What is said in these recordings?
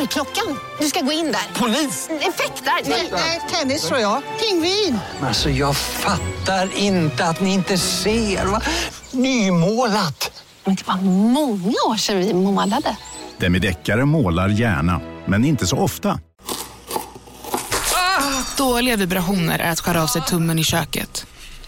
Dörrklockan. Du ska gå in där. Polis? Effektar? Nej, tennis tror jag. Pingvin. Alltså jag fattar inte att ni inte ser. Va? Nymålat! Men det var många år sedan vi målade. Demideckare målar gärna, men inte så ofta. Dåliga vibrationer är att skära av sig tummen i köket.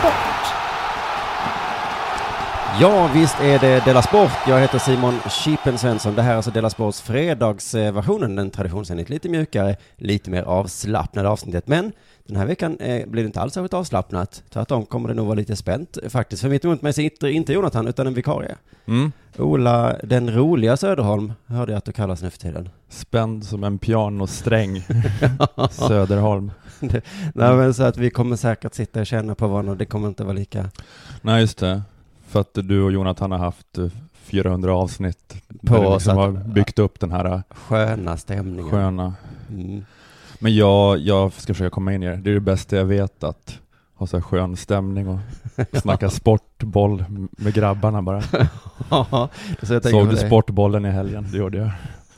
Sport. Ja, visst är det Della Sport. Jag heter Simon Chipen Svensson. Det här är alltså Della Sports fredagsversionen, den traditionsenligt lite mjukare, lite mer avslappnade avsnittet. Men den här veckan eh, blir det inte alls särskilt avslappnat. Tvärtom kommer det nog vara lite spänt faktiskt. För mitt emot mig sitter inte Jonathan, utan en vikarie. Mm. Ola, den roliga Söderholm, hörde jag att du kallas nu för tiden. Spänd som en pianosträng. Söderholm. Det, nej, men så att vi kommer säkert sitta och känna på varandra det kommer inte vara lika... Nej, just det. För att du och Jonathan har haft eh, 400 avsnitt På där oss liksom har byggt upp den här eh, Sköna stämningen. sköna. Mm. Men jag, jag ska försöka komma in i det. Det är det bästa jag vet att ha så här skön stämning och snacka sportboll med grabbarna bara. Ja, så Såg du sportbollen i helgen? Det gjorde jag.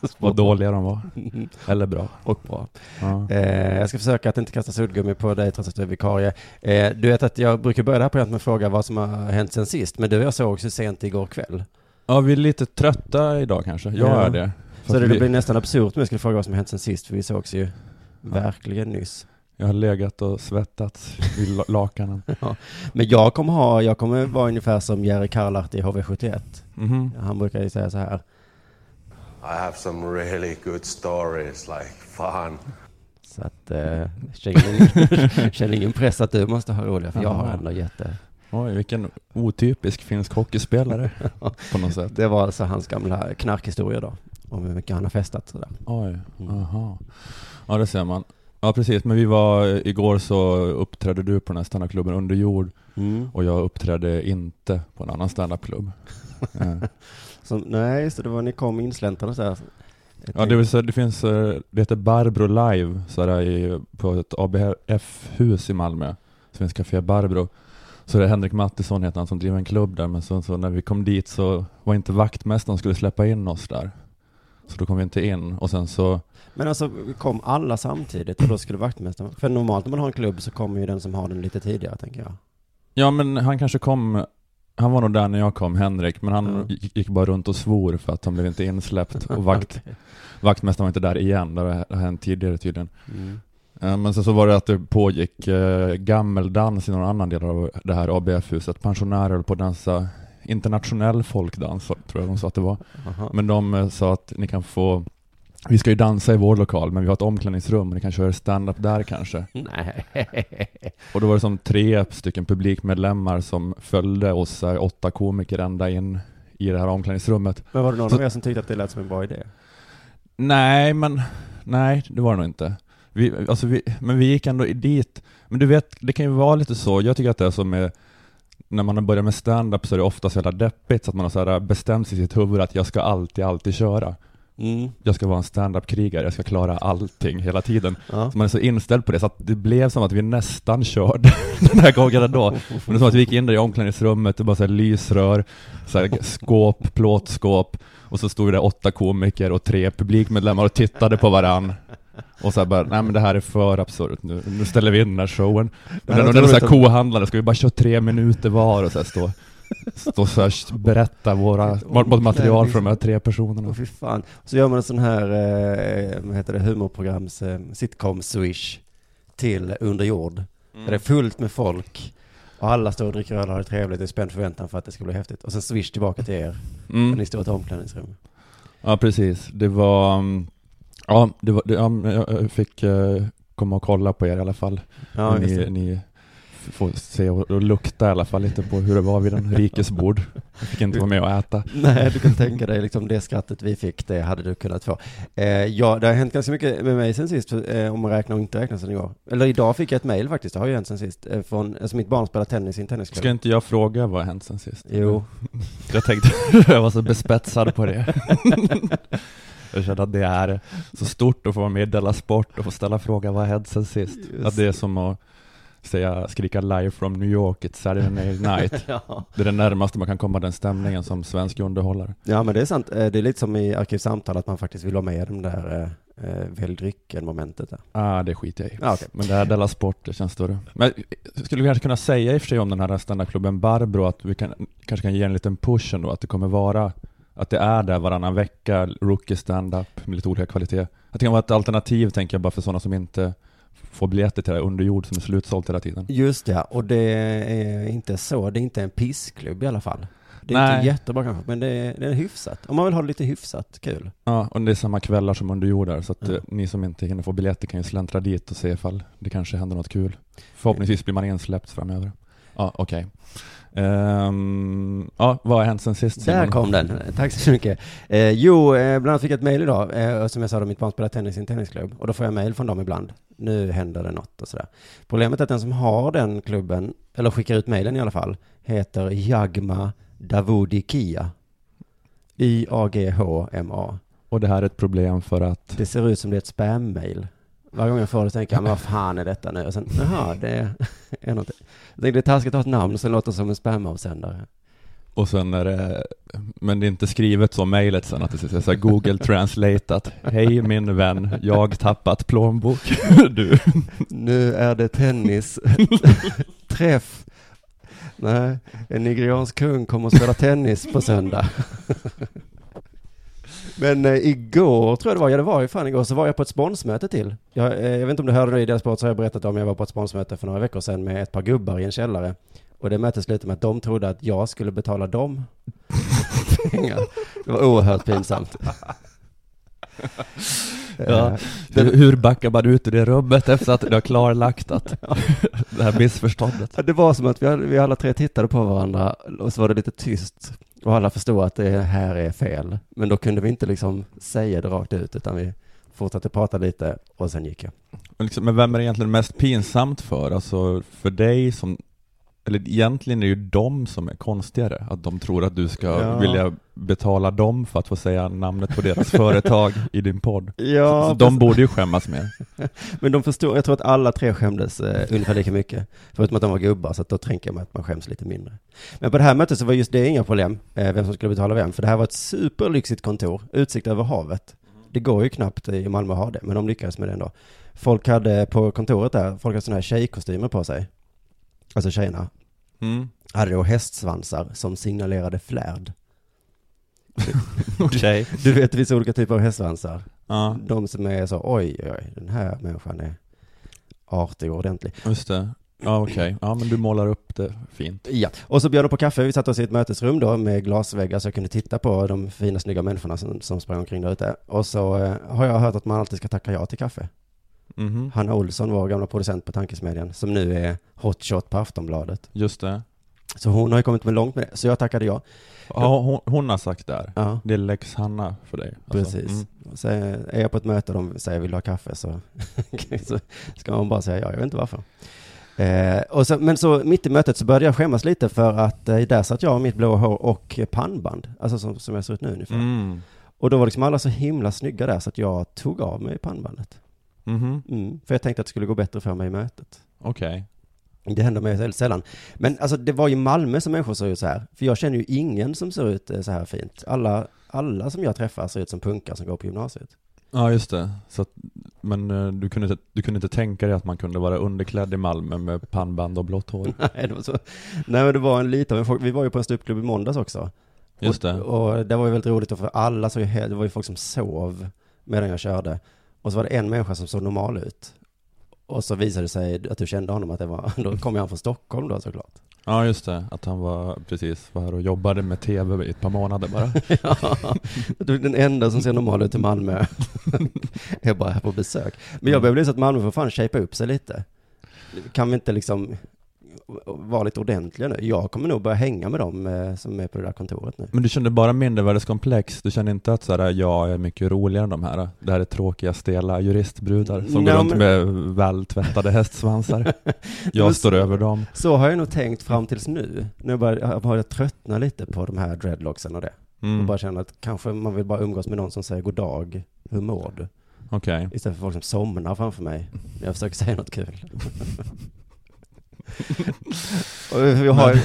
Vad dåliga de var. Eller bra. Och bra. Ja. Eh, jag ska försöka att inte kasta suddgummi på dig trots att du är vikarie. Eh, du vet att jag brukar börja det här programmet med att fråga vad som har hänt sen sist, men du och jag såg så sent igår kväll. ja, vi är lite trötta idag kanske. Jag Ja. är det. Så det vi, blir nästan absurt om jag skulle fråga vad som har hänt sen sist, för vi sågs ju verkligen nyss. Jag har legat och svettats i la- lakanen. Men jag kommer ha, jag kommer vara ungefär som Jerry Karlart i HV71. Mhm. Han brukar ju säga så här. I have some really good stories, like fun. Så att, eh, känner ingen, känner ingen press att du måste ha roliga, för jag har ändå jätte... Oj, vilken otypisk finsk hockeyspelare på något sätt. Det var alltså hans gamla knarkhistoria då, om hur mycket han har festat sådär. Oj, Mm. aha. Ja, det ser man. Ja, precis. Men vi var, igår så uppträdde du på den här standupklubben Under jord Mm. och jag uppträdde inte på en annan standupklubb. Så, nej, så det var ni kom insläntrande så här. Ja, det, vill säga, det finns, eh, det heter Barbro Live, så där i, på ett ABF-hus i Malmö. Så finns Café Barbro. Så det är Henrik Mattisson heter han som driver en klubb där, men så, så när vi kom dit så var inte vaktmästaren skulle släppa in oss där. Så då kom vi inte in och sen så, Men alltså, kom alla samtidigt och då skulle vaktmästaren... För normalt när man har en klubb så kommer ju den som har den lite tidigare, tänker jag. ja men han kanske kom, han var nog där när jag kom, Henrik, men han Mm. gick, bara runt och svor för att han blev inte insläppt och vakt, Okej. vaktmästaren var inte där igen, det har hänt tidigare tydligen. Mm. Eh, Men sen så var det att det pågick eh, gammeldans i någon annan del av det här ABF-huset. Pensionärer höll på att dansa internationell folkdans, tror jag de sa att det var. Aha. Men de eh, sa att ni kan få, vi ska ju dansa i vår lokal, men vi har ett omklädningsrum, och ni kan köra stand-up där kanske. Nej. Och då var det som tre stycken publikmedlemmar som följde oss, eh, åtta komiker, ända in i det här omklädningsrummet. Men var det någon Så- av er som tyckte att det lät som en bra idé? Nej, men nej, det var det nog inte. Vi, alltså vi, men vi gick ändå dit. Men du vet, det kan ju vara lite så. Jag tycker att det är som med när man har börjat med stand-up så är det ofta så jävla deppigt så att man har så här bestämt sig i sitt huvud att jag ska alltid, alltid köra. Mm. Jag ska vara en stand-up-krigare, jag ska klara allting hela tiden. Ja. Så man är så inställd på det, så att det blev som att vi nästan körde den här gången ändå. Men det är som att vi gick in där i omklädningsrummet, det var så här lysrör, så här skåp, plåtskåp, och så stod det åtta komiker och tre publikmedlemmar och tittade på varann. Och så bara, nej men det här är för absurt nu, nu ställer vi in den här showen. Men här den, är kohandlare, ska vi bara köra tre minuter var och så här stå, stå så här, berätta våra, vårt material för de här tre personerna. Åh fy fan. Så gör man en sån här, eh, vad heter det, humorprograms, eh, sitcom-swish till Under jord. Där det är fullt med folk. Och alla står och dricker öl och har det trevligt i spänd förväntan för att det ska bli häftigt. Och sen swish tillbaka till er. Mm. Och ni står i ett omklädningsrum. Ja, precis. Det var, mm, ja, det var, det, ja, jag fick eh, komma och kolla på er i alla fall. Ja, just ni, det. ni f- får se och, och lukta i alla fall lite på hur det var vid en rikes bord. Jag fick inte vara med och äta. Nej, du kan tänka dig liksom det skrattet vi fick, det hade du kunnat få. Eh, ja, det har hänt ganska mycket med mig sen sist, eh, om man räknar och inte räknar sen igår. Eller idag fick jag ett mejl faktiskt, det har ju hänt sen sist, eh, från, alltså mitt barn spelar tennis i en tennisklubb. Ska inte jag fråga vad har hänt sen sist? Jo. Jag tänkte, jag var så bespetsad på det. Jag kände att det är så stort att få vara med i Della Sport och få ställa frågan vad har hänt sen sist? Just Att det är som att säga, skrika live from New York, it's Saturday night. Ja. Det är det närmaste man kan komma den stämningen som svensk underhållare. Ja, men det är sant. Eh, Det är lite som i Arkivsamtal, att man faktiskt vill vara med i de där eh, eh, välj drycken-momentet där. Ah, det skiter jag i. Ja, okej. Men det här Della Sport, det känns större. Men skulle vi kanske kunna säga i och för sig om den här standardklubben Barbro, att vi kan, kanske kan ge en liten push ändå, att det kommer vara, att det är där varannan vecka, rookie stand-up med lite olika kvalitet. Att det kan vara ett alternativ, tänker jag, bara för sådana som inte får biljetter till det under jord som är slutsålt hela tiden. Just det, och det är inte så, det är inte en pissklubb i alla fall. Det är Nej. inte jättebra kanske, men det är, det är hyfsat. Om man vill ha det lite hyfsat kul. Ja, och det är samma kvällar som under jord där, så att Ja. eh, ni som inte hinner få biljetter kan ju släntra dit och se ifall det kanske händer något kul. Förhoppningsvis blir man insläppt framöver. Ja, okej. Ehm, ja, vad har hänt sen sist? Där Simon? kom den. Tack så mycket. Eh, jo, eh, bland annat fick jag ett mejl idag. Eh, som jag sa, då, mitt barn spelar tennis i en tennisklubb. Och då får jag mejl från dem ibland. Nu händer det något och sådär. Problemet är att den som har den klubben, eller skickar ut mejlen i alla fall, heter Jagma Davudikia. Y-A-G-H-M-A. Och det här är ett problem för att... Det ser ut som det är ett spam-mail. Varje gång jag får det tänker jag, men vad fan är detta nu? Och sen, jaha, det är, är något. Det är taskigt att ha ett namn som låter som en spam-avsändare. Och sen är det, men det är inte skrivet som mejlet sen att det ska säga Google translateat. Hej min vän, jag tappat plånbok. Du. Nu är det tennis. Träff. Nej, en nigeriansk kung kommer att spela tennis på söndag. Men eh, igår tror jag det var, ja det var ju fan igår, så var jag på ett sponsmöte till. Jag, eh, jag vet inte om du hörde det i deras sport så har jag berättat om jag var på ett sponsmöte för några veckor sedan med ett par gubbar i en källare. Och det mötet slutade med att de trodde att jag skulle betala dem pengar. Det var oerhört pinsamt. Ja. Eh, Hur, backar man ut ur det rummet efter att det har klarlagt att det här missförståndet? Det var som att vi, vi alla tre tittade på varandra och så var det lite tyst. Och alla förstod att det här är fel. Men då kunde vi inte liksom säga det rakt ut utan vi fortsatte prata lite och sen gick jag. Men, liksom, men vem är det egentligen mest pinsamt för? Alltså för dig som, eller egentligen är det ju de som är konstigare, att de tror att du ska Ja. vilja betala dem för att få säga namnet på deras företag i din podd. Ja, så de precis. borde ju skämmas mer. Men de förstod, jag tror att alla tre skämdes eh, ungefär lika mycket. Förutom att de var gubbar, så att då tänker jag mig att man skäms lite mindre. Men på det här mötet så var just det inga problem, eh, vem som skulle betala vem. För det här var ett superlyxigt kontor, utsikt över havet. Det går ju knappt i Malmö att ha det, men de lyckades med det ändå. Folk hade på kontoret där, folk hade sådana här tjejkostymer på sig. Alltså tjejerna. Mm. Hade då hästsvansar som signalerade flärd. Okej. Du vet, det finns olika typer av hästsvansar. Ja. De som är så, oj, oj, den här människan är artig och ordentlig. Just det. Ja, okej. Ja, men du målar upp det fint. Ja, och så bjöd de på kaffe. Vi satt oss i ett mötesrum då med glasväggar så jag kunde titta på de fina snygga människorna som, som sprang omkring där ute. Och så eh, har jag hört att man alltid ska tacka ja till kaffe. Mhm. Hanna Olsson, vår gamla producent på Tankesmedjan, som nu är hotshot på Aftonbladet. Just det. Så hon har ju kommit med långt med det, så jag tackade ja. Ja, hon, hon har sagt där. Ja. Det är Lex Hanna för dig. Alltså, Precis. mm. Så är jag på ett möte och de säger vill du ha kaffe så, så ska man bara säga ja, jag vet inte varför. Eh, och så, men så mitt i mötet så började jag skämmas lite för att eh, där satt jag med mitt blå hår och pannband, alltså som, som jag ser ut nu ungefär. Mm. Och då var liksom alla så himla snygga där så att jag tog av mig pannbandet. Mhm. Mm, för jag tänkte att det skulle gå bättre för mig i mötet. Okej. Det händer mig väldigt sällan. Men alltså det var i Malmö som människor såg ut så här. För jag känner ju ingen som ser ut eh, så här fint. Alla, alla som jag träffar ser ut som punkar som går på gymnasiet. Ja, just det. Så att, men eh, du kunde, inte, du kunde inte tänka dig att man kunde vara underklädd i Malmö med pannband och blått hår? Nej, det var så. Nej, men det var en liten, vi var ju på en ståuppklubb i måndags också. Just och, det. Och det var ju väldigt roligt för alla såg ju, det var ju folk som sov medan jag körde. Och så var det en människa som såg normal ut. Och så visade det sig att du kände honom att det var, då kom han från Stockholm då såklart. Ja, just det. Att han var precis var här och jobbade med tv i ett par månader bara. ja, du är den enda som ser normal ut i Malmö. är bara här på besök. Men jag börjar bli så att Malmö får fan shapea upp sig lite. Kan vi inte liksom vara lite ordentliga nu? Jag kommer nog börja hänga med dem eh, som är på det där kontoret nu. Men du kände bara mindervärdeskomplex? Du kände inte att såhär, jag är mycket roligare än de här? Det här är tråkiga, stela juristbrudar som Nej, går runt men- med vältvättade hästsvansar. Jag står så- över dem. Så har jag nog tänkt fram tills nu. Nu börjar jag börjar tröttna lite på de här dreadlocksen och det. Mm. Och bara känna att kanske man vill bara umgås med någon som säger god dag, hur mår du? Okej. Istället för folk som somnar framför mig när jag försöker säga något kul. vi har,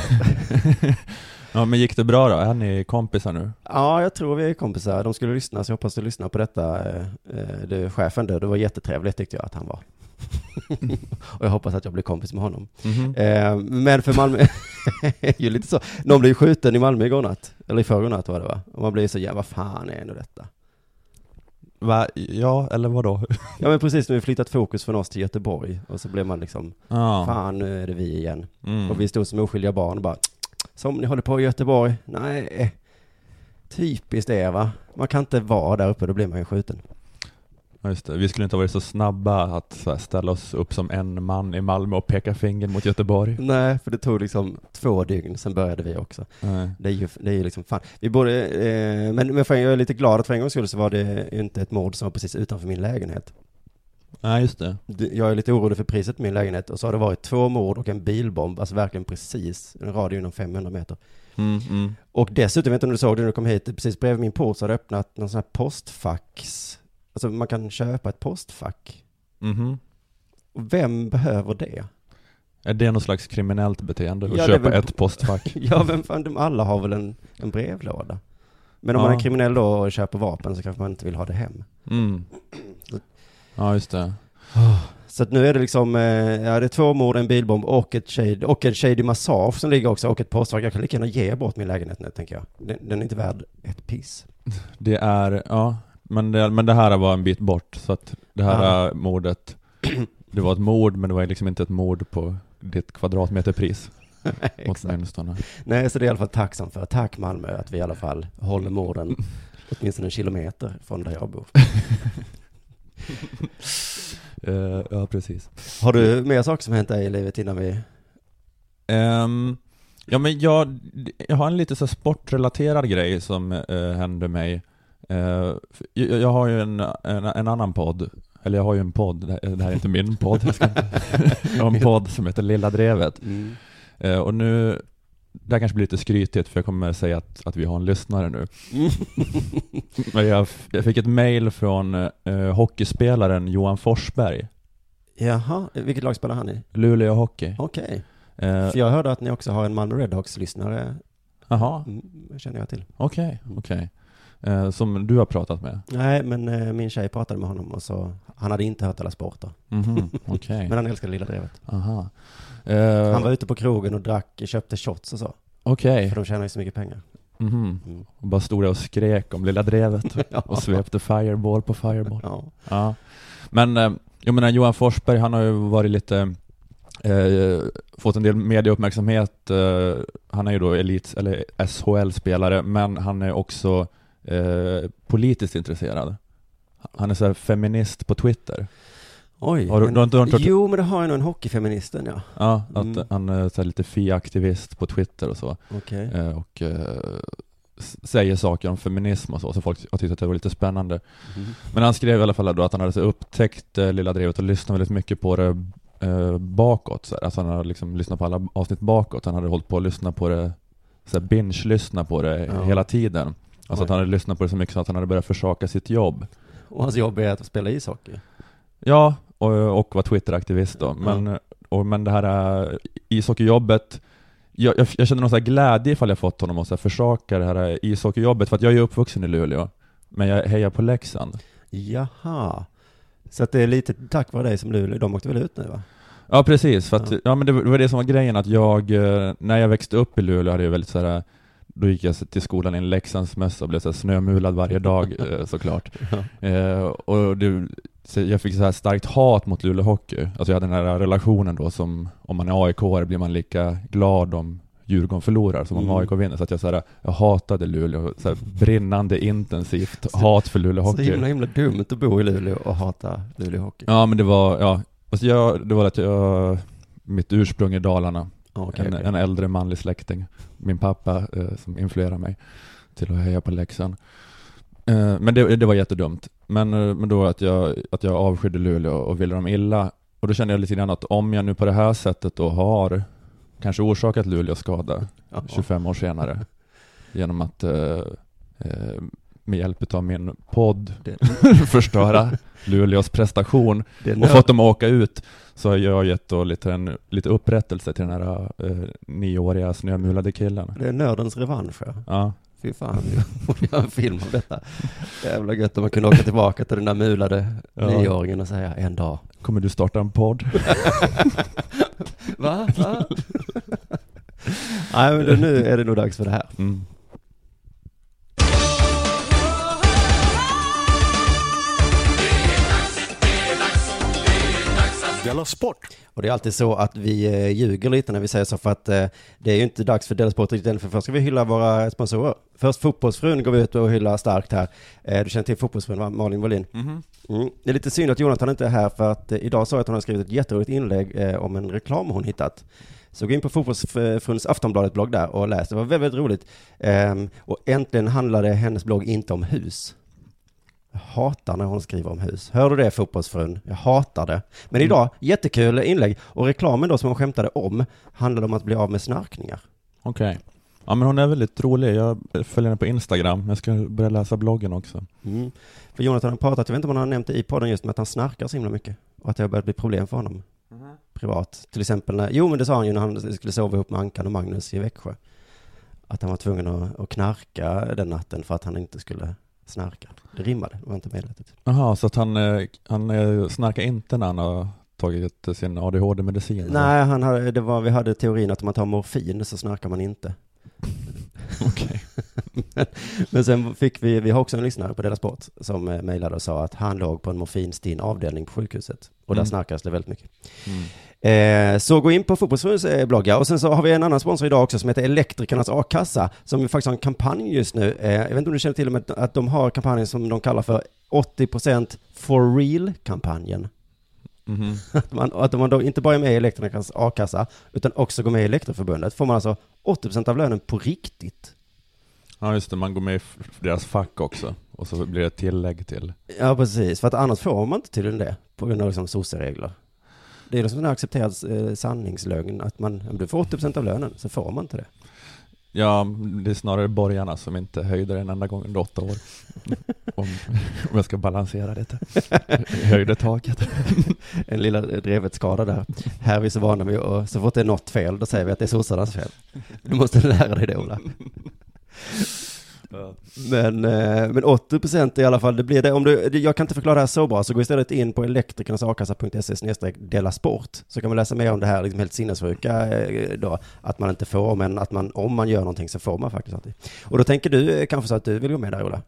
Ja, men gick det bra då? Är ni kompisar nu? ja, jag tror vi är kompisar. De skulle lyssna, så jag hoppas du lyssnar på detta. Eh, eh, Det, chefen där, det var jättetrevligt tyckte jag att han var. och jag hoppas att jag blir kompis med honom. Mhm. Eh, Men för Malmö, ju lite så. Någon blev ju skjuten i Malmö igår natt, eller i förrgår natt var det va? Och man blir så, ja vad fan är nu detta? Va? Ja, eller vad då? Ja men precis, nu har vi flyttat fokus från oss till Göteborg och så blev man liksom, Ja. fan nu är det vi igen. Mm. Och vi stod som oskyldiga barn och bara, som ni håller på i Göteborg? Nej, typiskt det va? Man kan inte vara där uppe, då blir man ju skjuten. Ja, just det. Vi skulle inte ha varit så snabba att så här, ställa oss upp som en man i Malmö och peka finger mot Göteborg. Nej, för det tog liksom två dygn, sen började vi också. Nej. Det är ju, det är ju liksom fan. Vi borde, eh, men, men för, jag är lite glad att för en gångs skull så var det ju inte ett mord som var precis utanför min lägenhet. Nej, just det. Jag är lite orolig för priset på min lägenhet och så har det varit två mord och en bilbomb, alltså verkligen precis, en radie inom 500 meter. Mm, mm. Och dessutom, jag vet inte om du såg det när du kom hit, precis bredvid min port så har det öppnat någon sån här postfax. Alltså man kan köpa ett postfack. Mhm. Och vem behöver det? Är det något slags kriminellt beteende att Ja, köpa väl- ett postfack? ja, vem fan, de alla har väl en, en brevlåda. Men om Ja. man är kriminell då och köper vapen så kanske man inte vill ha det hem. Mm. Ja, just det. Så att nu är det liksom, eh, ja det är två mord, en bilbomb och ett shade, och en shady massage som ligger också och ett postfack. Jag kan lika gärna ge bort min lägenhet nu tänker jag. Den, den är inte värd ett piss. Det är, ja, men det, men det här var en bit bort, så att det här mordet, det var ett mord, men det var liksom inte ett mord på ditt kvadratmeterpris. Åtminstone. Nej, så det är i alla fall tacksam för. Tack Malmö att vi i alla fall håller morden åtminstone en kilometer från där jag bor. Eh, ja, precis. Har du mer saker som hänt dig i livet innan vi... Ehm, ja, men jag, jag har en lite så sportrelaterad grej som uh, hände mig. Eh, jag, har ju en, en, en annan podd, eller jag har ju en podd, det här, är inte min podd, jag, ska jag har en podd som heter Lilla Drevet. Mm. Eh, och nu, det här kanske blir lite skrytigt för jag kommer säga att, att vi har en lyssnare nu. Men jag, jag fick ett mail från eh, hockeyspelaren Johan Forsberg, Jaha, vilket lag spelar han i? Luleå Hockey. Okej. Eh, För jag hörde att ni också har en Malmö Redhawks-lyssnare. Jaha, Mm, känner jag till. okej, okej. Eh, som du har pratat med? Nej, men eh, min tjej pratade med honom och så, han hade inte hört alla sporter. Mhm, okej. Men han älskade Lilla Drevet. Aha. Eh, Han var ute på krogen och drack, köpte shots och så. Okej. För de tjänar ju så mycket pengar. Mhm. Mm. Och bara stod där och skrek om Lilla Drevet Ja. och svepte fireball på fireball. Ja. Ja. Men, eh, jag menar Johan Forsberg, han har ju varit lite, eh, fått en del mediauppmärksamhet. Eh, han är ju då elit, eller SHL-spelare, men han är också eh, politiskt intresserad. Han är så feminist på Twitter. Oj. Har du- men- du har inte hört- Jo, men det har ju nog en hockeyfeministen, ja. Ja, att Mm. han är så lite FI-aktivist på Twitter och så. Okej. Eh, och eh, säger saker om feminism och så, så folk har tyckt att det var lite spännande. Mhm. Men han skrev i alla fall då att han hade så upptäckt eh, Lilla Drevet och lyssnat väldigt mycket på det eh, bakåt. Så här. Alltså han hade liksom lyssnat på alla avsnitt bakåt. Han hade hållit på att lyssna på det, så binge-lyssna på det Ja. hela tiden. Alltså att han hade lyssnat på det så mycket så att han hade börjat försaka sitt jobb. Och hans jobb är att spela ishockey. Ja, och, och var Twitter-aktivist då. Men, och, men det här äh, ishockeyjobbet, jag, jag, jag känner någon så glädje ifall jag fått honom att så försaka det här ishockeyjobbet, för att jag är uppvuxen i Luleå, men jag hejar på Leksand. Jaha. Så att det är lite tack vare dig som Luleå, de åkte väl ut nu va? Ja precis, för att, Ja. ja. men det var det som var grejen, att jag, eh, när jag växte upp i Luleå hade jag väldigt så här då gick jag till skolan i en Leksandsmössa och blev så snömulad varje dag eh, såklart. Ja. Eh, och det, så jag fick så här starkt hat mot Luleå Hockey. Alltså jag hade den här relationen då som, om man är aik blir man lika glad om Djurgården förlorar som om Mm. AIK vinner. Så att jag, så här, jag hatade Luleå, så här, brinnande intensivt hat för Luleå Så Hockey. himla, himla dumt att bo i Luleå och hata Luleå Hockey. Ja men det var, ja, alltså jag, det var att jag, mitt ursprung i Dalarna, Okej, en, okej. en äldre manlig släkting, min pappa eh, som influerade mig till att heja på Leksand. Eh, men det, det var jättedumt. Men, eh, men då att jag, att jag avskydde Luleå och ville dem illa. Och då kände jag lite grann att om jag nu på det här sättet då har kanske orsakat Luleå skada Ja. 25 år senare genom att eh, med hjälp av min podd förstöra Luleås prestation och fått dem att åka ut så har jag gett då lite, en, lite upprättelse till den här eh, nioåriga snömulade killen. Det är nördens revansch ja. Ja. Fy fan, vi borde göra en film om detta. Jävla gött om man kunde åka tillbaka till den där mulade Ja. nioåringen och säga en dag. Kommer du starta en podd? Va? Va? Nej men nu är det nog dags för det här. Mm. Della Sport! Och det är alltid så att vi eh, ljuger lite när vi säger så för att eh, det är ju inte dags för Della Sport riktigt än för först ska vi hylla våra sponsorer. Först Fotbollsfrun går vi ut och hyllar starkt här. Eh, du känner till Fotbollsfrun va? Malin Wåhlin? Mhm. Mm. Det är lite synd att Jonathan inte är här för att eh, idag sa jag att hon har skrivit ett jätteroligt inlägg om en reklam hon hittat. Så gå in på Fotbollsfruns Aftonbladet-blogg där och läs. Det var väldigt, väldigt roligt. Ehm, och äntligen handlade hennes blogg inte om hus. Hatar när hon skriver om hus. Hör du det fotbollsfrun? Jag hatar det. Men idag, jättekul inlägg. Och reklamen då som hon skämtade om handlade om att bli av med snarkningar. Okej. Ja men hon är väldigt rolig. Jag följer henne på Instagram. Jag ska börja läsa bloggen också. Mm. För Jonathan har pratat, jag vet inte om han har nämnt det i podden just med att han snarkar så himla mycket. Och att det har börjat bli problem för honom. Privat. Till exempel när, jo men det sa han ju när han skulle sova ihop med Ankan och Magnus i Växjö. Att han var tvungen att, att knarka den natten för att han inte skulle snarka. Det rimmade, det var inte medvetet. Jaha, så att han, eh, han eh, snarkar inte när han har tagit sin ADHD-medicin? Nej, han hade, det var, vi hade teorin att om man tar morfin så snarkar man inte. Okej. men, men sen fick vi, vi har också en lyssnare på Dela Sport som eh, mejlade och sa att han låg på en morfinstinn avdelning på sjukhuset. Och där Mm. snarkas det väldigt mycket. Mm. Eh, så gå in på Fotbollsförbundets eh, blogg. Och sen så har vi en annan sponsor idag också som heter Elektrikernas A-kassa, som faktiskt har en kampanj just nu. Eh, jag vet inte om du känner till med att de har kampanjen som de kallar för 80% for real-kampanjen. Att man, att man då inte bara är med i Elektrikernas A-kassa, utan också går med i Elektrikerförbundet, får man alltså 80% av lönen på riktigt. Ja just det, man går med i deras fack också. Och så blir det ett tillägg till. Ja, precis. För att annars får man inte tydligen det, på grund av liksom SOSE-regler. Det är en accepterad eh, sanningslögn, att man, om du får 80% av lönen, så får man inte det. Ja, det är snarare borgarna som inte höjde det en enda gång under åtta år. Om, om jag ska balansera lite. Höjde taket. en lilla drevet-skada där. Här är vi så vana vid och så fort det är något fel, då säger vi att det är sossarnas fel. Du måste lära dig det, Ola. Men, eh, men 80 procent i alla fall, det blir det. Om du, jag kan inte förklara det här så bra, så gå istället in på elektrikersakassa.se snedstreck dela sport, så kan man läsa mer om det här liksom helt sinnessjuka eh, då, att man inte får, men att man, om man gör någonting så får man faktiskt alltid. Och då tänker du eh, kanske så att du vill gå med där, Ola?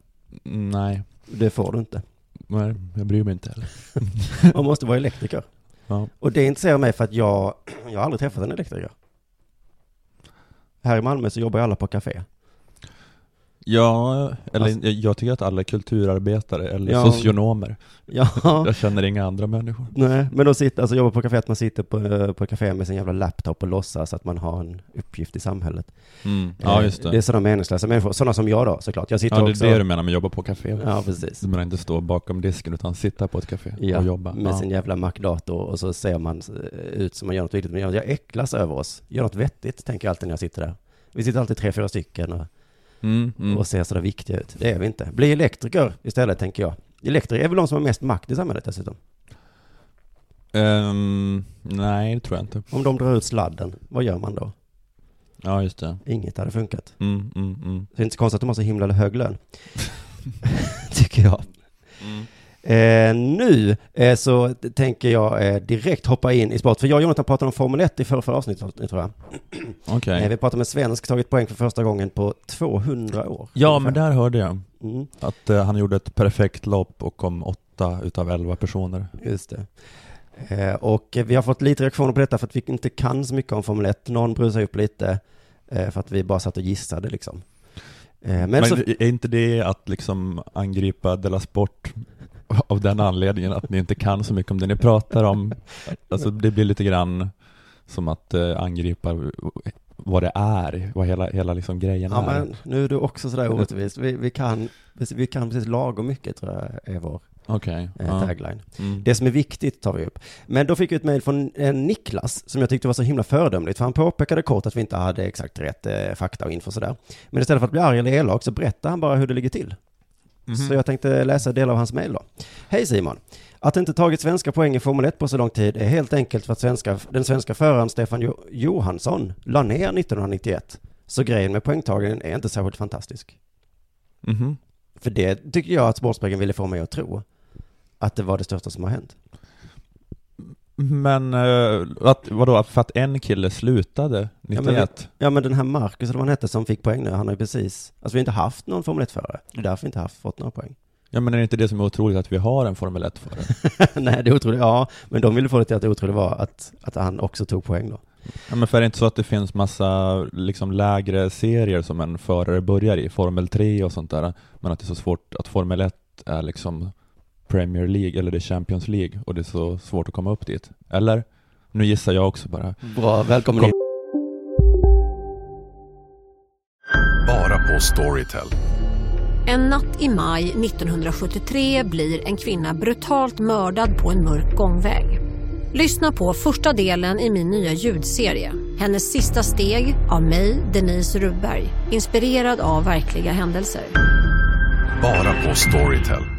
Nej, Det får du inte. nej, jag bryr mig inte heller. Man måste vara elektriker. Ja. Och det intresserar mig för att jag, jag har aldrig träffat en elektriker. Här i Malmö så jobbar ju alla på café. Ja, eller Alltså- jag, tycker att alla är kulturarbetare eller Ja. socionomer. Ja. Jag känner inga andra människor. Nej, men då sitter, alltså jobba på café, att man sitter på, på café med sin jävla laptop och låtsas att man har en uppgift i samhället. Mm. Ja, Eh, just det. Det är sådana meningslösa människor, sådana som jag då såklart. Jag sitter Ja, det är också... det du menar med jobba på café? Ja, precis. Du menar inte stå bakom disken utan sitta på ett café Ja, och jobba? med ja. sin jävla Mac-dator och så ser man eh, ut som man gör något viktigt. Men jag, jag äcklas över oss. Gör något vettigt, tänker jag alltid när jag sitter där. Vi sitter alltid tre, fyra stycken och, Mm, mm. och ser sådär viktiga ut. Det är vi inte. Bli elektriker istället, tänker jag. Elektriker är väl de som har mest makt i samhället dessutom. Ehm, nej, det tror jag inte. Om de drar ut sladden, vad gör man då? Ja, just det. Inget hade funkat. Mm, mm, mm. Så det är inte så konstigt att de har så himla hög lön. Tycker jag. Mm. Eh, nu eh, så tänker jag eh, direkt hoppa in i sport. För jag och Jonathan pratade om Formel 1 i förra, förra avsnittet, tror jag. Okej. Eh, vi pratade om en svensk tagit poäng för första gången på 200 år. Ja, ungefär. men där hörde jag. Mm. Att eh, han gjorde ett perfekt lopp och kom åtta utav elva personer. Just det. Eh, och vi har fått lite reaktioner på detta för att vi inte kan så mycket om Formel 1. Någon brusar upp lite för att vi bara satt och gissade liksom. Men Men så, är inte det att liksom angripa Della Sport av den anledningen att ni inte kan så mycket om det ni pratar om? Alltså det blir lite grann som att eh, angripa vad det är, vad hela, hela liksom grejen ja, är. men nu är du också sådär orättvis. Vi, vi, kan, vi kan precis lagom mycket tror jag är vår Okej. eh, ja. tagline. Mm. Det som är viktigt tar vi upp. Men då fick vi ett mejl från eh, Niklas som jag tyckte var så himla föredömligt. För han påpekade kort att vi inte hade exakt rätt eh, fakta och info sådär. Men istället för att bli arg eller elak så berättar han bara hur det ligger till. Mhm. Så jag tänkte läsa delar av hans mejl då. Hej Simon! Att inte tagit svenska poäng i Formel 1 på så lång tid är helt enkelt för att svenska, den svenska föraren Stefan jo- Johansson la ner 1991. Så grejen med poängtagningen är inte särskilt fantastisk. Mhm. För det tycker jag att Sportspegeln ville få mig att tro. Att det var det största som har hänt. Men eh, att, vadå, för att en kille slutade Ja 91? men, ja men den här Marcus eller vad han hette som fick poäng nu, han har ju precis, alltså vi har inte haft någon Formel 1-förare. Det är därför vi inte haft fått några poäng. Ja men är det inte det som är otroligt att vi har en Formel 1-förare? Nej det är otroligt, ja, men de ville få det till att det otroliga var att, att han också tog poäng då. Ja, men för är det inte så att det finns massa liksom lägre serier som en förare börjar i, Formel 3 och sånt där, men att det är så svårt att Formel 1 är liksom Premier League eller det är Champions League och det är så svårt att komma upp dit? Eller? Nu gissar jag också bara. Bra, välkommen in. Bara på Storytel. En natt i maj 1973 blir en kvinna brutalt mördad på en mörk gångväg. Lyssna på första delen i min nya ljudserie. Hennes sista steg av mig, Denise Rubberg. Inspirerad av verkliga händelser. Bara på Storytel.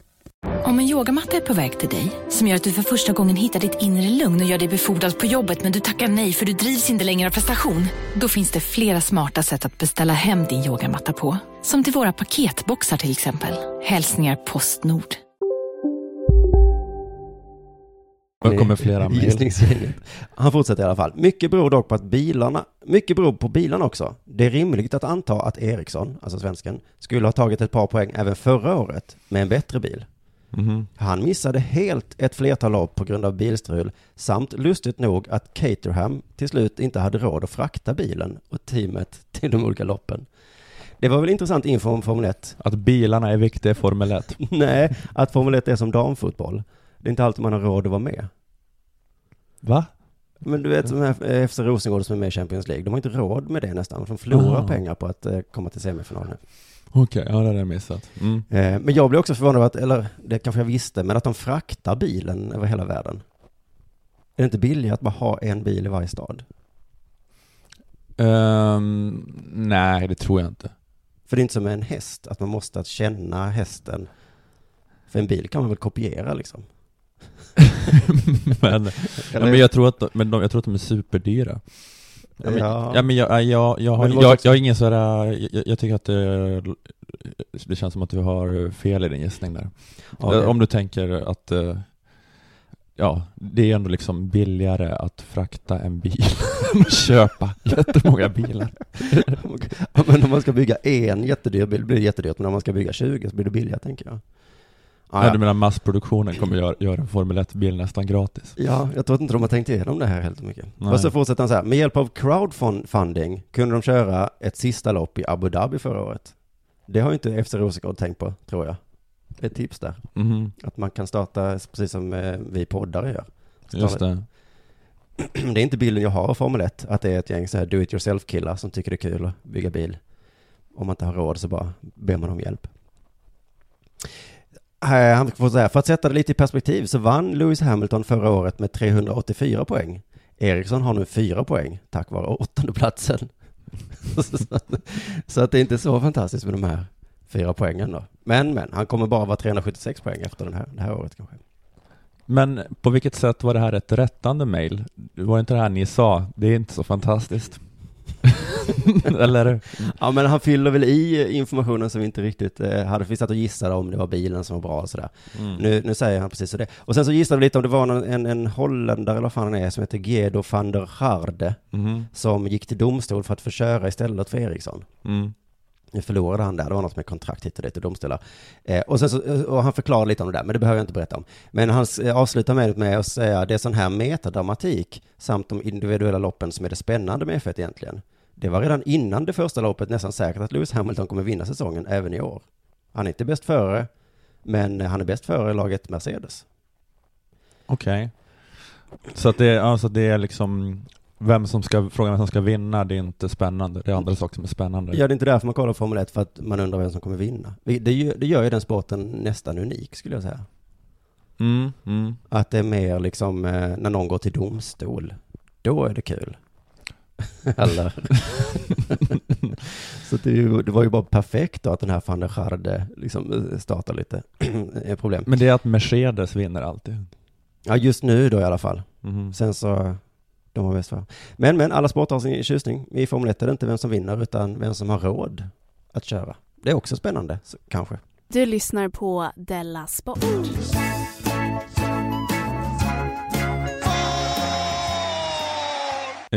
Om en yogamatta är på väg till dig, som gör att du för första gången hittar ditt inre lugn och gör dig befordrad på jobbet men du tackar nej för du drivs inte längre av prestation. Då finns det flera smarta sätt att beställa hem din yogamatta på. Som till våra paketboxar till exempel. Hälsningar Postnord. Det kommer flera mejl. Han fortsätter i alla fall. Mycket beror dock på att bilarna, mycket beror på bilarna också. Det är rimligt att anta att Eriksson, alltså svensken, skulle ha tagit ett par poäng även förra året med en bättre bil. Mhm. Han missade helt ett flertal lopp på grund av bilstrul samt lustigt nog att Caterham till slut inte hade råd att frakta bilen och teamet till de olika loppen. Det var väl intressant info om Formel 1? Att bilarna är viktiga i Formel 1? Nej, att Formel 1 är som damfotboll. Det är inte alltid man har råd att vara med. Va? Men du vet, som här FC Rosengård som är med i Champions League, de har inte råd med det nästan. De förlorar Ah. pengar på att eh, komma till semifinal Okej, ja det hade jag missat. Mm. Eh, men jag blir också förvånad över att, eller det kanske jag visste, men att de fraktar bilen över hela världen. Är det inte billigare att bara ha en bil i varje stad? Ehm, nej, det tror jag inte. För det är inte som med en häst, att man måste att känna hästen. För en bil kan man väl kopiera liksom? men, ja, men jag tror att, de, men de, jag tror att de är superdyra. Ja, men, Ja. ja. men jag, jag, jag, har, jag, jag har ingen sådär, jag, jag tycker att det, det känns som att du har fel i din gissning där. Okej. Om du tänker att, eh, ja, det är ändå liksom billigare att frakta en bil än att köpa jättemånga bilar. Ja, men om man ska bygga en jättedyr bil blir det jättedyrt, men om man ska bygga 20 så blir det billigare tänker jag. Ah, Ja, du menar massproduktionen kommer göra, göra en Formel 1-bil nästan gratis? Ja, jag tror inte de har tänkt igenom det här helt mycket. Nej. Och så fortsätter han så här, med hjälp av crowdfunding kunde de köra ett sista lopp i Abu Dhabi förra året. Det har ju inte FC Rosengård tänkt på, tror jag. Det är ett tips där. Mhm. Att man kan starta precis som eh, vi poddare gör. Just det. Det är inte bilden jag har av Formel 1, att det är ett gäng så här do it yourself killar som tycker det är kul att bygga bil. Om man inte har råd så bara ber man om hjälp. Eh, han får säga, för att sätta det lite i perspektiv så vann Lewis Hamilton förra året med 384 poäng. Eriksson har nu fyra poäng tack vare åttondeplatsen. så, att- så att det är inte så fantastiskt med de här fyra poängen då. Men, men, han kommer bara vara 376 poäng efter den här, det här året kanske. Men på vilket sätt var det här ett rättande mejl? Det var inte det här ni sa, det är inte så fantastiskt. Eller? Ja, men han fyller väl i informationen som vi inte riktigt eh, hade. Vi satt och gissade om det var bilen som var bra och sådär. Mm. Nu, nu säger han precis så det. Och sen så gissade vi lite om det var någon, en, en holländare eller vad fan han är som heter Gedo van der Harde Mhm. som gick till domstol för att få köra istället för Eriksson. Mm. Nu förlorade han där, det var något med kontrakt hit och dit och domstolar. Eh, och, sen så, och han förklarar lite om det där, men det behöver jag inte berätta om. Men han eh, avslutar med, med att säga det är sån här metadramatik samt de individuella loppen som är det spännande med F1 egentligen. Det var redan innan det första loppet nästan säkert att Lewis Hamilton kommer vinna säsongen även i år. Han är inte bäst före, men han är bäst före laget Mercedes. Okej. Så att det, är- alltså det är liksom vem som ska, frågan vem som ska vinna, det är inte spännande. Det är andra saker som är spännande. Ja, det är inte därför man kollar Formel 1, för att man undrar vem som kommer vinna. Det, det, gör- det gör ju den sporten nästan unik, skulle jag säga. Mm, mm. Att det är mer liksom eh, när någon går till domstol. Då är det kul. Eller? så det, ju, det var ju bara perfekt då att den här van der Scharde liksom eh, startar lite eh, problem. Men det är att Mercedes vinner alltid. Ja, just nu då i alla fall. Mhm. Sen så, de har bäst för. Men, men alla sporter har sin tjusning. I Formel 1 är det inte vem som vinner, utan vem som har råd att köra. Det är också spännande, så, kanske. Du lyssnar på Della Sport.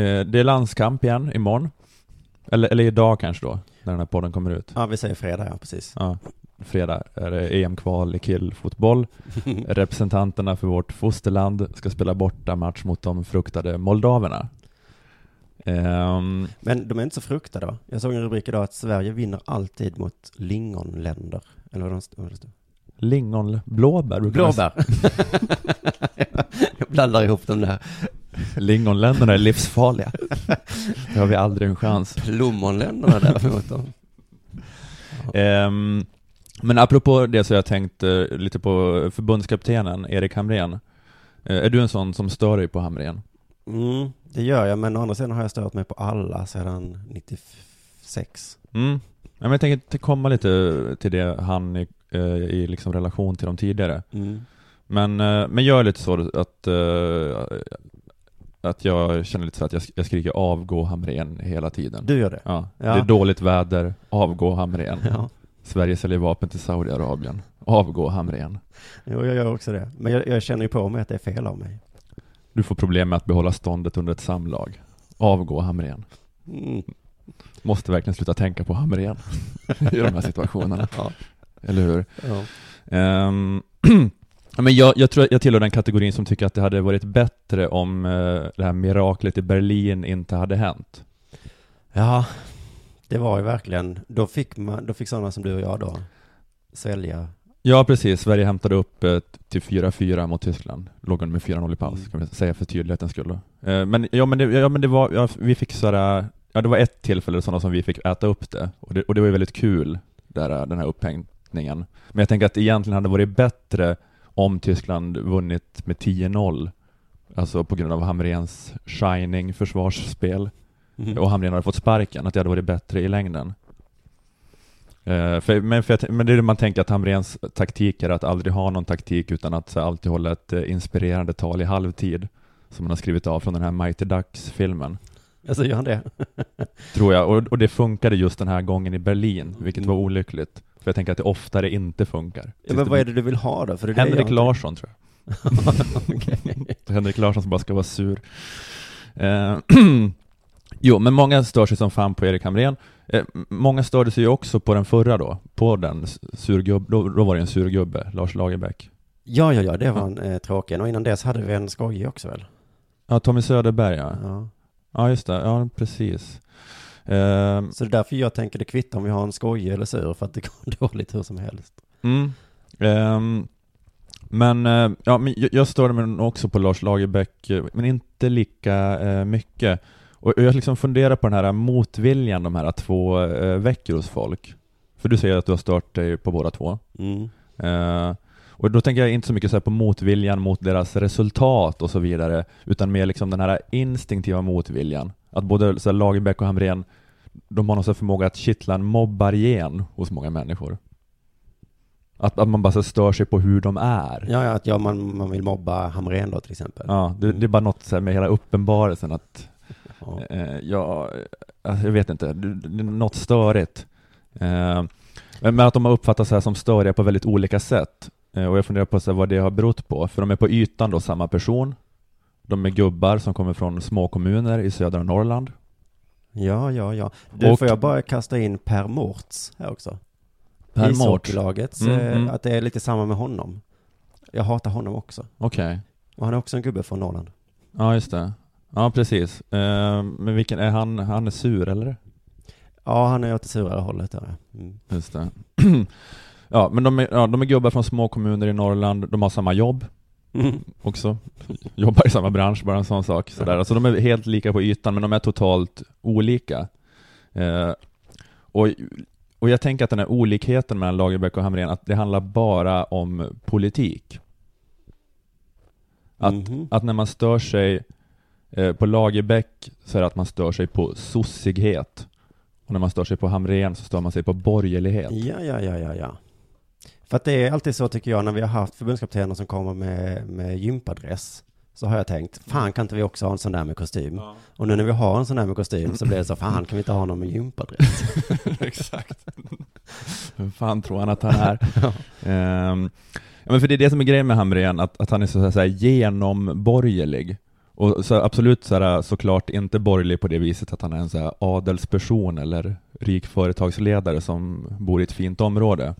Det är landskamp igen imorgon. Eller, eller idag kanske då, när den här podden kommer ut. Ja, vi säger fredag, ja, precis. Ja, fredag är det EM-kval i killfotboll. Representanterna för vårt fosterland ska spela borta match mot de fruktade moldaverna. Ehm, Men de är inte så fruktade va? Jag såg en rubrik idag att Sverige vinner alltid mot lingonländer. Eller vad det stod. lingon, blåbär brukar Blåbär. Jag blandar ihop dem där. Lingonländerna är livsfarliga. Det har vi aldrig en chans. Plommonländerna däremot. då. Ehm, men apropå det så har jag tänkt eh, lite på förbundskaptenen Erik Hamrén. Eh, är du en sån som stör dig på Hamrén? Mm, det gör jag, men å andra sidan har jag stört mig på alla sedan 96. Mm. Ja, men jag tänker komma lite till det han i, eh, i liksom relation till de tidigare. Mm. Men, men är lite så att, att jag känner lite så att jag, jag skriker avgå Hamrén hela tiden. Du gör det? Ja. Ja. Det är dåligt väder, avgå Hamrén. Ja. Sverige säljer vapen till Saudiarabien, avgå Hamrén. Jo, jag gör också det. Men jag, jag känner ju på mig att det är fel av mig. Du får problem med att behålla ståndet under ett samlag. Avgå Hamrén. Mm. Måste verkligen sluta tänka på Hamrén i de här situationerna. Ja. Eller hur? Ja. Ja, men jag, jag tror jag tillhör den kategorin som tycker att det hade varit bättre om eh, det här miraklet i Berlin inte hade hänt. Ja, det var ju verkligen, då fick man, då fick sådana som du och jag då svälja. Ja, precis. Sverige hämtade upp eh, till 4-4 mot Tyskland. Låg under med 4-0 i paus, kan vi säga för tydlighetens skull. Eh, Men, ja, men, det, ja, men det var, ja, vi fick sådär, ja det var ett tillfälle sådana som vi fick äta upp det. Och det, och det var ju väldigt kul, där, den här upphängningen. Men jag tänker att det egentligen hade varit bättre om Tyskland vunnit med 10-0. Alltså på grund av Hamrens shining försvarsspel. Mhm. Och Hamrén hade fått sparken, att det hade varit bättre i längden. Eh, för, men, för jag, men det är det man tänker att Hamrens taktik är att aldrig ha någon taktik utan att så, alltid hålla ett eh, inspirerande tal i halvtid. Som man har skrivit av från den här Mighty Ducks-filmen. Alltså gör han det? Tror jag. Och, och det funkade just den här gången i Berlin, vilket var olyckligt. För jag tänker att det oftare inte funkar. Ja, men vad är det du vill ha då? För det är Henrik jag Larsson tror jag. Henrik Larsson som bara ska vara sur. Eh, jo, men många stör sig som fan på Erik Hamrén. Eh, många störde sig ju också på den förra då, på den s- surgubb, då, då var det en surgubbe, Lars Lagerbäck. Ja, ja, ja, det var en eh, tråkig. Och innan dess hade vi en skojig också väl? Ja, Tommy Söderberg ja. Ja. Ja, just det, ja precis. Eh, Så det är därför jag tänker det kvittar om vi har en skojig eller sur, för att det går dåligt hur som helst. Mm. Ehm, men eh, ja, men jag, jag störde mig också på Lars Lagerbäck, eh, men inte lika eh, mycket. Och och jag liksom funderar på den här motviljan de här två väcker hos folk. För du säger att du har stört dig på båda två. Mm. Eh, och då tänker jag inte så mycket så här på motviljan mot deras resultat och så vidare, utan mer liksom den här instinktiva motviljan. Att både så här, Lagerbäck och Hamrén, de har någon här förmåga att kittla en mobbargen hos många människor. Att, att man bara så stör sig på hur de är. Ja, ja att ja, man, man vill mobba Hamrén då till exempel. Ja, det, det är bara något så med hela uppenbarelsen att, eh, ja, alltså, jag vet inte, det, det är något störigt. Eh, men att de har uppfattats så här som störiga på väldigt olika sätt. Eh, och jag funderar på så här, vad det har berott på, för de är på ytan då samma person. De är gubbar som kommer från små kommuner i södra Norrland. Ja, ja, ja. Du, Och- får jag bara kasta in Per Mårts här också? Per Mårts? Ishockeylagets, Mm, eh, mm. att det är lite samma med honom. Jag hatar honom också. Okej. Och han är också en gubbe från Norrland. Ja, just det. Ja, precis. Eh, men vilken, är han, han är sur eller? Ja, han är åt det surare hållet där. Mm. Just det. ja, men de är, ja, de är gubbar från små kommuner i Norrland, de har samma jobb Mm. också. Jobbar i samma bransch, bara en sån sak. Sådär. Alltså de är helt lika på ytan, men de är totalt olika. Eh, och, och jag tänker att den här olikheten mellan Lagerbäck och Hamrén, att det handlar bara om politik. Att, Mhm. att när man stör sig eh, på Lagerbäck så är det att man stör sig på sossighet. Och när man stör sig på Hamrén så stör man sig på borgerlighet. Ja, ja, ja, ja, ja. För att det är alltid så tycker jag när vi har haft förbundskaptener som kommer med, med gympadress. Så har jag tänkt, fan kan inte vi också ha en sån där med kostym? Och nu när vi har en sån där med kostym så blir det så, fan kan vi inte ha någon med gympadress? Exakt. Vem fan tror han att han är? Ja, men för det är det som är grejen med Hamrén, att, att han är så, så här, genomborgerlig. Och så absolut så här, såklart inte borgerlig på det viset att han är en så här adelsperson eller rik företagsledare som bor i ett fint område.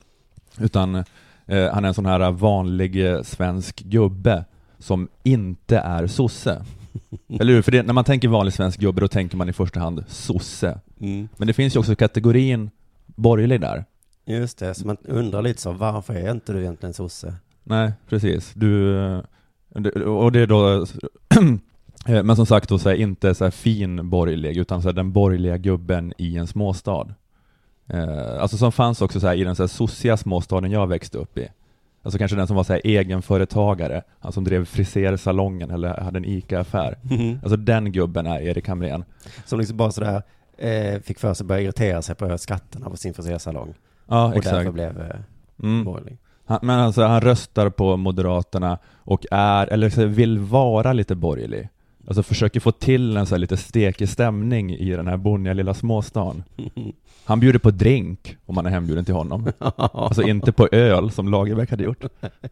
Utan eh, han är en sån här vanlig eh, svensk gubbe som inte är sosse. Eller hur? För det, när man tänker vanlig svensk gubbe, då tänker man i första hand sosse. Mm. Men det finns ju också kategorin borgerlig där. Just det, så man undrar lite så, varför är inte du egentligen sosse? Nej, precis. Du, eh, och det är då, eh, men som sagt då så här, inte så här fin borgerlig, utan så här, den borgerliga gubben i en småstad. Eh, alltså som fanns också så här, i den så här sossiga småstaden jag växte upp i. Alltså kanske den som var så här, egenföretagare, han som drev frisersalongen eller hade en ICA-affär. Mhm. Alltså den gubben är Erik Hamrén. Som liksom bara sådär, eh, fick för sig att börja irritera sig på skatterna på sin frisersalong. Ja, och exakt. därför blev eh, Mm. borgerlig. Han, men alltså han röstar på Moderaterna och är, eller vill vara lite borgerlig. Alltså försöker få till en så lite stekig stämning i den här bonniga lilla småstan. Han bjuder på drink om man är hembjuden till honom. Alltså inte på öl som Lagerbäck hade gjort.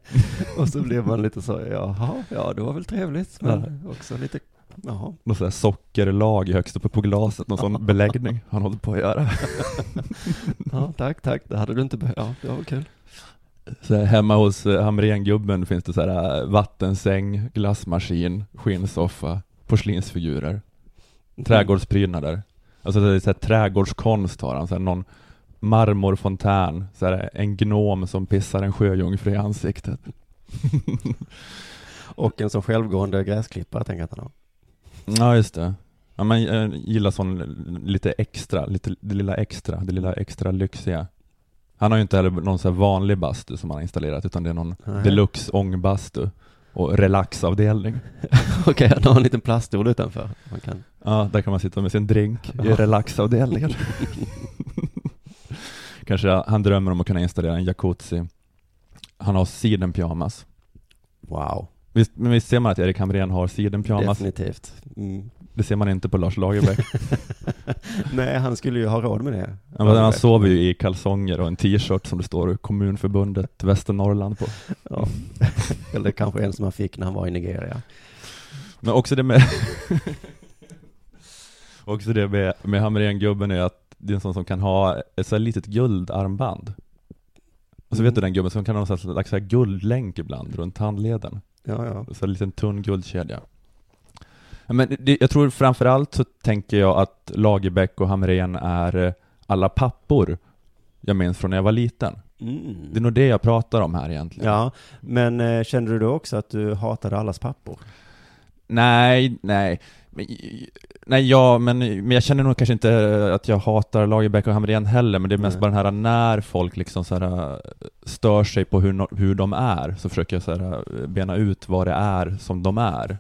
Och så blev man lite så, jaha, ja det var väl trevligt, men också lite, jaha. Något så här sockerlag högst uppe på glaset, någon sån beläggning han håller på att göra. Ja, tack, tack, det hade du inte behövt, ja, det var kul. Så här, hemma hos eh, Hamrén-gubben finns det så här eh, vattensäng, glassmaskin, skinnsoffa, porslinsfigurer, trädgårdsprydnader. Alltså det är så här, trädgårdskonst har han, så här, någon marmorfontän, så här, en gnom som pissar en sjöjungfru i ansiktet. Och en sån självgående gräsklippare tänker jag att han har. Ja, just det. Ja, man eh, gillar sån lite extra, lite, det lilla extra, det lilla extra lyxiga. Han har ju inte heller någon så vanlig bastu som han har installerat, utan det är någon Nej. deluxe ångbastu och relaxavdelning. Okej, han har en liten plaststol utanför. Man kan... Ja, där kan man sitta med sin drink i relaxavdelningen. Kanske han drömmer om att kunna installera en jacuzzi. Han har sidenpyjamas. Wow. Visst, men visst ser man att Erik Hamrén har sidenpyjamas? Definitivt. Mm. Det ser man inte på Lars Lagerbäck. Nej, han skulle ju ha råd med det. Men han sover ju i kalsonger och en t-shirt som det står Kommunförbundet Västernorrland på. Ja. Eller kanske en som han fick när han var i Nigeria. Men också det med Också det med, med Hamrén-gubben är att det är en sån som kan ha ett så här litet guldarmband. Och så vet du den gubben som kan ha någon slags så här guldlänk ibland runt handleden. Ja, ja. Så en liten tunn guldkedja. Men det, jag tror framförallt så tänker jag att Lagerbäck och Hamrén är eh, alla pappor jag minns från när jag var liten. Mm. Det är nog det jag pratar om här egentligen. Ja, men eh, kände du då också att du hatade allas pappor? Nej, nej. Nej, ja, men, men jag känner nog kanske inte att jag hatar Lagerbäck och Hamrén heller, men det är mest Nej. bara den här när folk liksom så här, stör sig på hur, no- hur de är, så försöker jag så här, bena ut vad det är som de är.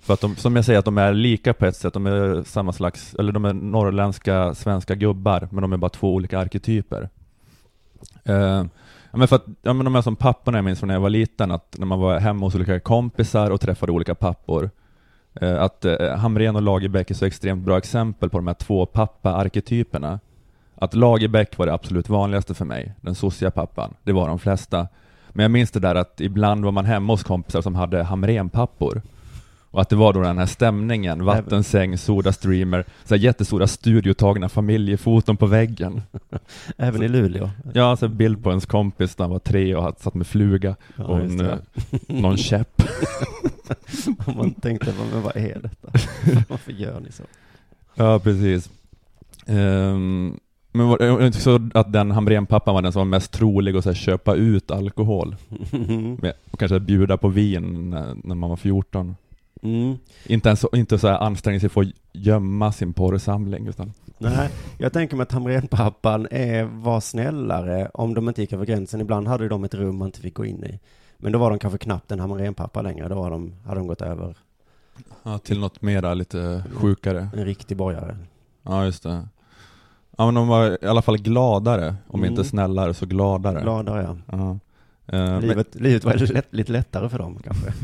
För att de, som jag säger, att de är lika på ett sätt, de är samma slags, eller de är norrländska svenska gubbar, men de är bara två olika arketyper. Eh, ja, men för att, ja, men de är som papporna jag minns från när jag var liten, att när man var hemma hos olika kompisar och träffade olika pappor, eh, att eh, Hamrén och Lagerbäck är så extremt bra exempel på de här två pappa-arketyperna. Att Lagerbäck var det absolut vanligaste för mig, den sossiga pappan, det var de flesta. Men jag minns det där att ibland var man hemma hos kompisar som hade Hamrén-pappor. Och att det var då den här stämningen, vattensäng, Sodastreamer, så här jättestora studiotagna familjefoton på väggen. Även i Luleå? Ja, så bild på ens kompis när han var tre och satt med fluga Ja, och en, eh, någon käpp. Man tänkte, "Vad- men vad är detta? Varför gör ni så? Ja, precis. Ehm, men var det inte så att den Hamrén-pappan var den som var mest trolig att så här, köpa ut alkohol? Med, och kanske bjuda på vin när, när man var 14? Mm. Inte, ens, inte så här anstränga sig för att gömma sin porrsamling, utan Nej, jag tänker mig att Hamrén-pappan är, var snällare om de inte gick över gränsen. Ibland hade de ett rum man inte fick gå in i. Men då var de kanske knappt en Hamrén-pappa längre. Då var de, hade de gått över ja, till något mera lite sjukare. en riktig borgare. Ja, just det. Ja, men de var i alla fall gladare, om Mm. inte snällare så gladare. Gladare, ja. Ja. Eh, men- Livet, livet var lätt, lite lättare för dem kanske.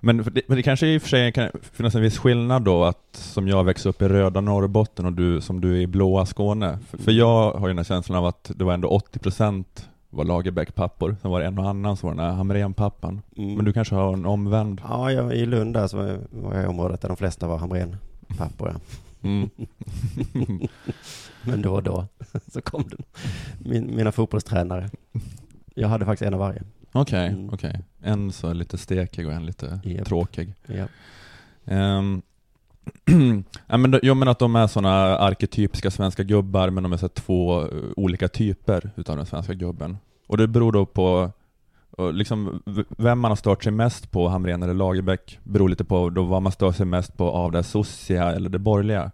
Men det, men det kanske i och för sig kan finnas en viss skillnad då att som jag växte upp i röda Norrbotten och du som du är i blåa Skåne. För, för jag har ju den här känslan av att det var ändå 80% var Lagerbäck-pappor, sen var det en och annan som var den här Hamrén-pappan. Mm. Men du kanske har en omvänd? Ja, jag, i Lund där så var jag i området där de flesta var Hamrén-pappor, ja. Mm. Men då och då så kom det min, mina fotbollstränare. Jag hade faktiskt en av varje. Okej, Mm. okej. En så lite stekig och en lite Japp. tråkig. Japp. Ehm, ja, men, då- jo, men att de är sådana arketypiska svenska gubbar, men de är så två eh, olika typer utav den svenska gubben. Och det beror då på och liksom, vem man har stört sig mest på, Hamrén eller Lagerbäck, beror lite på då vad man stör sig mest på av det sossiga eller det borgerliga.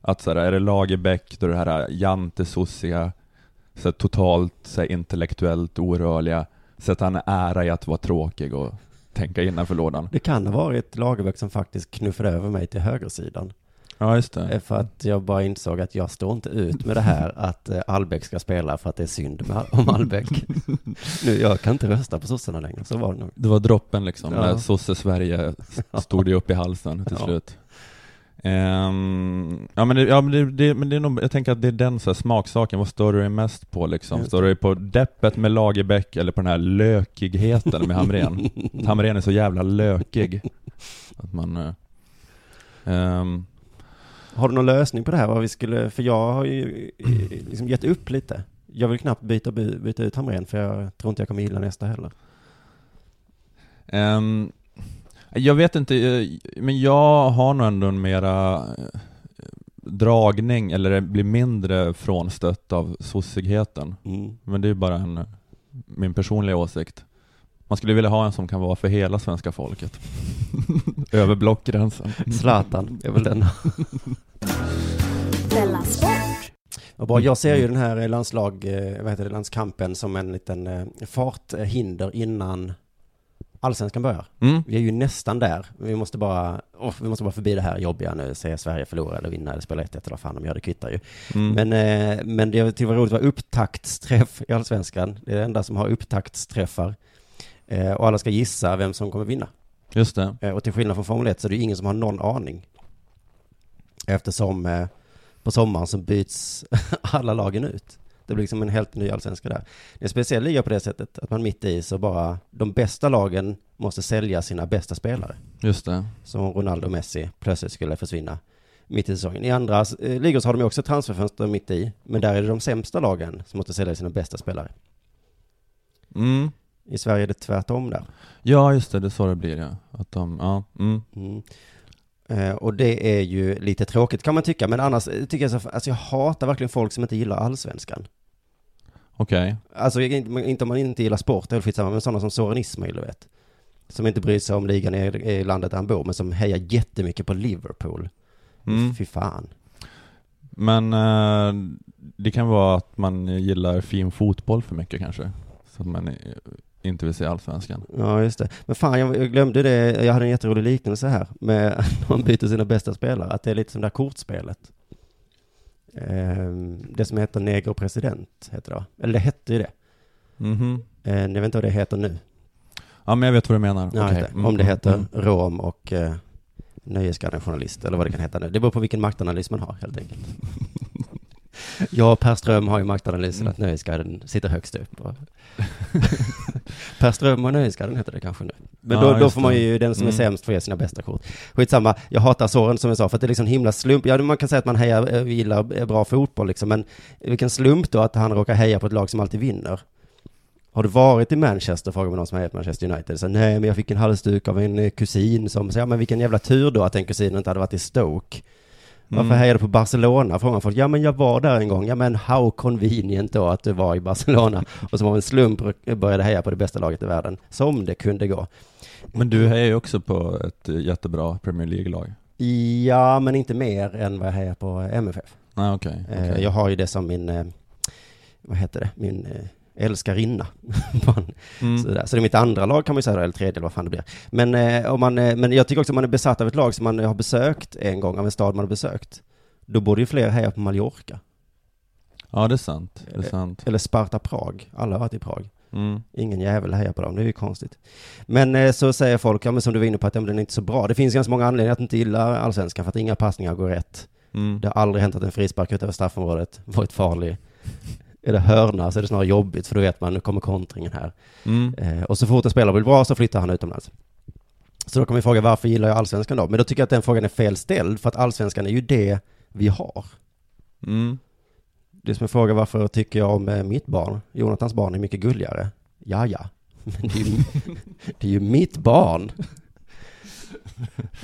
Att så här, är det Lagerbäck, då är det här äh, jante-sossiga, så här, totalt så här, intellektuellt orörliga, sätta en ära i att vara tråkig och tänka innanför lådan. Det kan ha varit Lagerbäck som faktiskt knuffade över mig till högersidan. Ja, just det. Eh, För att jag bara insåg att jag står inte ut med det här att eh, Albeck ska spela för att det är synd om Albeck. nu, jag kan inte rösta på sossarna längre, så var det nog. Det var droppen liksom, Ja. när sosse-Sverige stod det upp i halsen till Ja. slut. Ehm, ja men, det, ja, men, det, det, men det är nog, jag tänker att det är den så här, smaksaken, vad står du dig mest på liksom? Står du dig på deppet med Lagerbäck eller på den här lökigheten med Hamrén? Hamrén är så jävla lökig. Att man... ehm, Har du någon lösning på det här? Vad vi skulle, för jag har ju eh, liksom gett upp lite. Jag vill knappt byta, by- byta ut Hamrén för jag tror inte jag kommer gilla nästa heller. Ehm, jag vet inte, eh, men jag har nog ändå en mera eh, dragning, eller blir mindre frånstött av sossigheten. Mm. Men det är bara en, min personliga åsikt. Man skulle vilja ha en som kan vara för hela svenska folket. Över blockgränsen. Zlatan är väl den. Bra. Jag ser ju den här landslag, eh, vad heter det, landskampen som en liten eh, farthinder innan allsvenskan börjar. Mm. Vi är ju nästan där. Vi måste bara, åh, vi måste bara förbi det här jobbiga nu, se Sverige förlora eller vinna eller spela 1-1 eller vad fan de gör, det kvittar ju. Mm. Men, eh, men det jag tyckte var roligt var upptaktsträff i allsvenskan. Det är det enda som har upptaktsträffar. Eh, och alla ska gissa vem som kommer vinna. Just det. Eh, och till skillnad från Formel 1 så är det ingen som har någon aning. Eftersom eh, på sommaren så byts alla lagen ut. Det blir liksom en helt ny allsvenska där. Det är en speciell liga på det sättet att man mitt i så bara de bästa lagen måste sälja sina bästa spelare. Just det. Som om Ronaldo och Messi plötsligt skulle försvinna mitt i säsongen. I andra eh, ligor så har de ju också transferfönster mitt i, men där är det de sämsta lagen som måste sälja sina bästa spelare. Mm. I Sverige är det tvärtom där. Ja, just det, det är så det blir ja. Att de, ja. Mm. Mm. Eh, och det är ju lite tråkigt kan man tycka, men annars eh, tycker jag så, alltså jag hatar verkligen folk som inte gillar allsvenskan. Okej. Alltså inte om man inte gillar sport, det är väl skitsamma, men sådana som Soran Ismail, du vet. Som inte bryr sig om ligan i, i landet där han bor, men som hejar jättemycket på Liverpool. Mm. Fy fan. Men eh, det kan vara att man gillar fin fotboll för mycket kanske. Så att man inte vill se allsvenskan. Ja, just det. Men fan, jag, jag glömde det. Jag hade en jätterolig liknelse här med när man byter sina bästa spelare. Att det är lite som det här kortspelet. Ehm, det som heter Negro President, heter det? Eller det hette ju det. Mhm. Eh, jag vet inte vad det heter nu. Ja, men jag vet vad du menar. Ja, inte. Mm, Om det mm, heter mm. rom och eh, nöjesgallen journalist, eller vad det kan heta nu. Det beror på vilken maktanalys man har, helt enkelt. Jag och Per Ström har ju maktanalysen Mm. att Nöjesguiden sitter högst upp. Och per Ström och Nöjesguiden heter det kanske nu. Men Ja, då, då just får man ju, den som är Mm. sämst får ge sina bästa kort. Skitsamma, jag hatar Soren som jag sa, för att det är liksom himla slump. Ja, man kan säga att man hejar, eh, gillar eh, bra fotboll liksom, men vilken slump då att han råkar heja på ett lag som alltid vinner. Har du varit i Manchester, frågar man någon som har Manchester United. Så, nej, men jag fick en halsduk av en eh, kusin som säger, ja men vilken jävla tur då att den kusinen inte hade varit i Stoke. Varför Mm. hejade du på Barcelona? Frågar folk. Ja men jag var där en gång. Ja men how convenient då att du var i Barcelona. Och som av en slump började heja på det bästa laget i världen. Som det kunde gå. Men du hejar ju också på ett jättebra Premier League-lag. Ja, men inte mer än vad jag hejar på MFF. Okej. Eh, okej. Jag har ju det som min, eh, vad heter det, min eh, älskarinna. Mm. Sådär. Så det är mitt andra lag kan man ju säga, då, eller tredje eller vad fan det blir. Men, eh, om man, eh, men jag tycker också om man är besatt av ett lag som man har besökt en gång, av en stad man har besökt. Då borde ju fler heja på Mallorca. Ja, det är sant. Det är sant. Eller Sparta Prag. Alla har varit i Prag. Mm. Ingen jävel hejar på dem, det är ju konstigt. Men eh, så säger folk, ja men som du var inne på, att ja, den är inte så bra. Det finns ganska många anledningar att inte gilla allsvenskan, för att inga passningar går rätt. Mm. Det har aldrig hänt att en frispark utöver straffområdet varit farlig. Är det hörna så är det snarare jobbigt, för då vet man, nu kommer kontringen här. Mm. Eh, och så fort en spelare blir bra så flyttar han utomlands. Så då kan vi fråga, varför gillar jag allsvenskan då? Men då tycker jag att den frågan är fel ställd, för att allsvenskan är ju det vi har. Mm. Det är som en fråga, varför tycker jag om eh, mitt barn? Jonathans barn är mycket gulligare. Ja, ja. Men det är ju, det är ju mitt barn.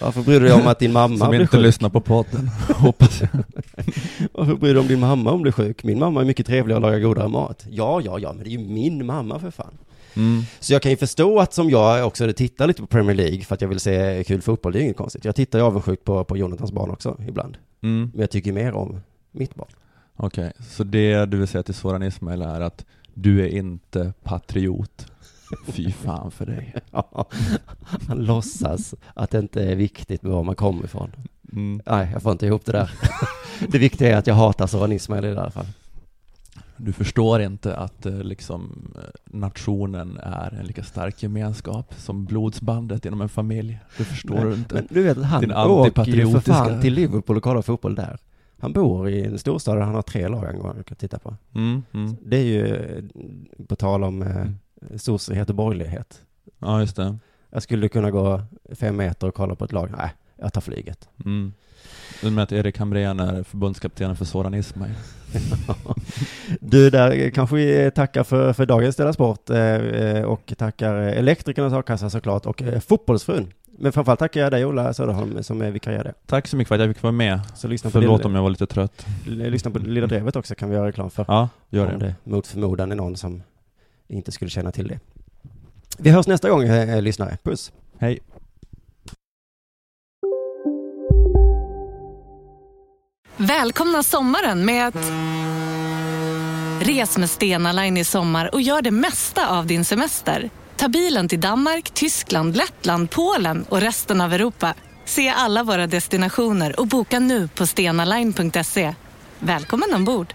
Varför bryr du dig om att din mamma Som blir inte sjuk? lyssnar på podden, hoppas jag. Varför bryr du dig om din mamma om du blir sjuk? Min mamma är mycket trevligare och lagar godare mat. Ja, ja, ja, men det är ju min mamma för fan. Mm. Så jag kan ju förstå att som jag också tittar lite på Premier League för att jag vill se kul fotboll, det är inget konstigt. Jag tittar ju avundsjukt på, på Jonathans barn också ibland. Mm. Men jag tycker mer om mitt barn. Okej, så det du vill säga till Soran Ismail är att du är inte patriot. Fy fan för dig. Ja, han låtsas att det inte är viktigt med var man kommer ifrån. Mm. Nej, jag får inte ihop det där. Det viktiga är att jag hatar Soran Ismail i alla fall. Du förstår inte att eh, liksom eh, nationen är en lika stark gemenskap som blodsbandet inom en familj. Det förstår Men- du inte. Men du vet att han åker ju för fan till Liverpool och kollar fotboll där. Han bor i en storstad där han har tre lag han kan titta på. Mm, mm. Det är ju, eh, på tal om eh, sosighet och borgerlighet. Ja, just det. Jag skulle kunna gå fem meter och kolla på ett lag. Nej, jag tar flyget. Mm. Du med att Erik Hamrén är förbundskapten för Soran Ismail. Du, där kanske vi tackar för, för dagens Della Sport eh, eh, och tackar Elektrikernas A-kassa såklart och eh, Fotbollsfrun. Men framförallt tackar jag dig Ola Söderholm som är vikarierade. Tack så mycket för att jag fick vara med. Så lyssna på Förlåt Lilla- om jag var lite trött. Lyssna på Lilla Drevet också kan vi göra reklam för. Ja, gör Om det. det mot förmodan är någon som inte skulle känna till det. Vi hörs nästa gång eh, lyssnare. Puss! Hej! Välkomna sommaren med att... Res med Stena Line i sommar och gör det mesta av din semester. Ta bilen till Danmark, Tyskland, Lettland, Polen och resten av Europa. Se alla våra destinationer och boka nu på stenaline.se. Välkommen ombord!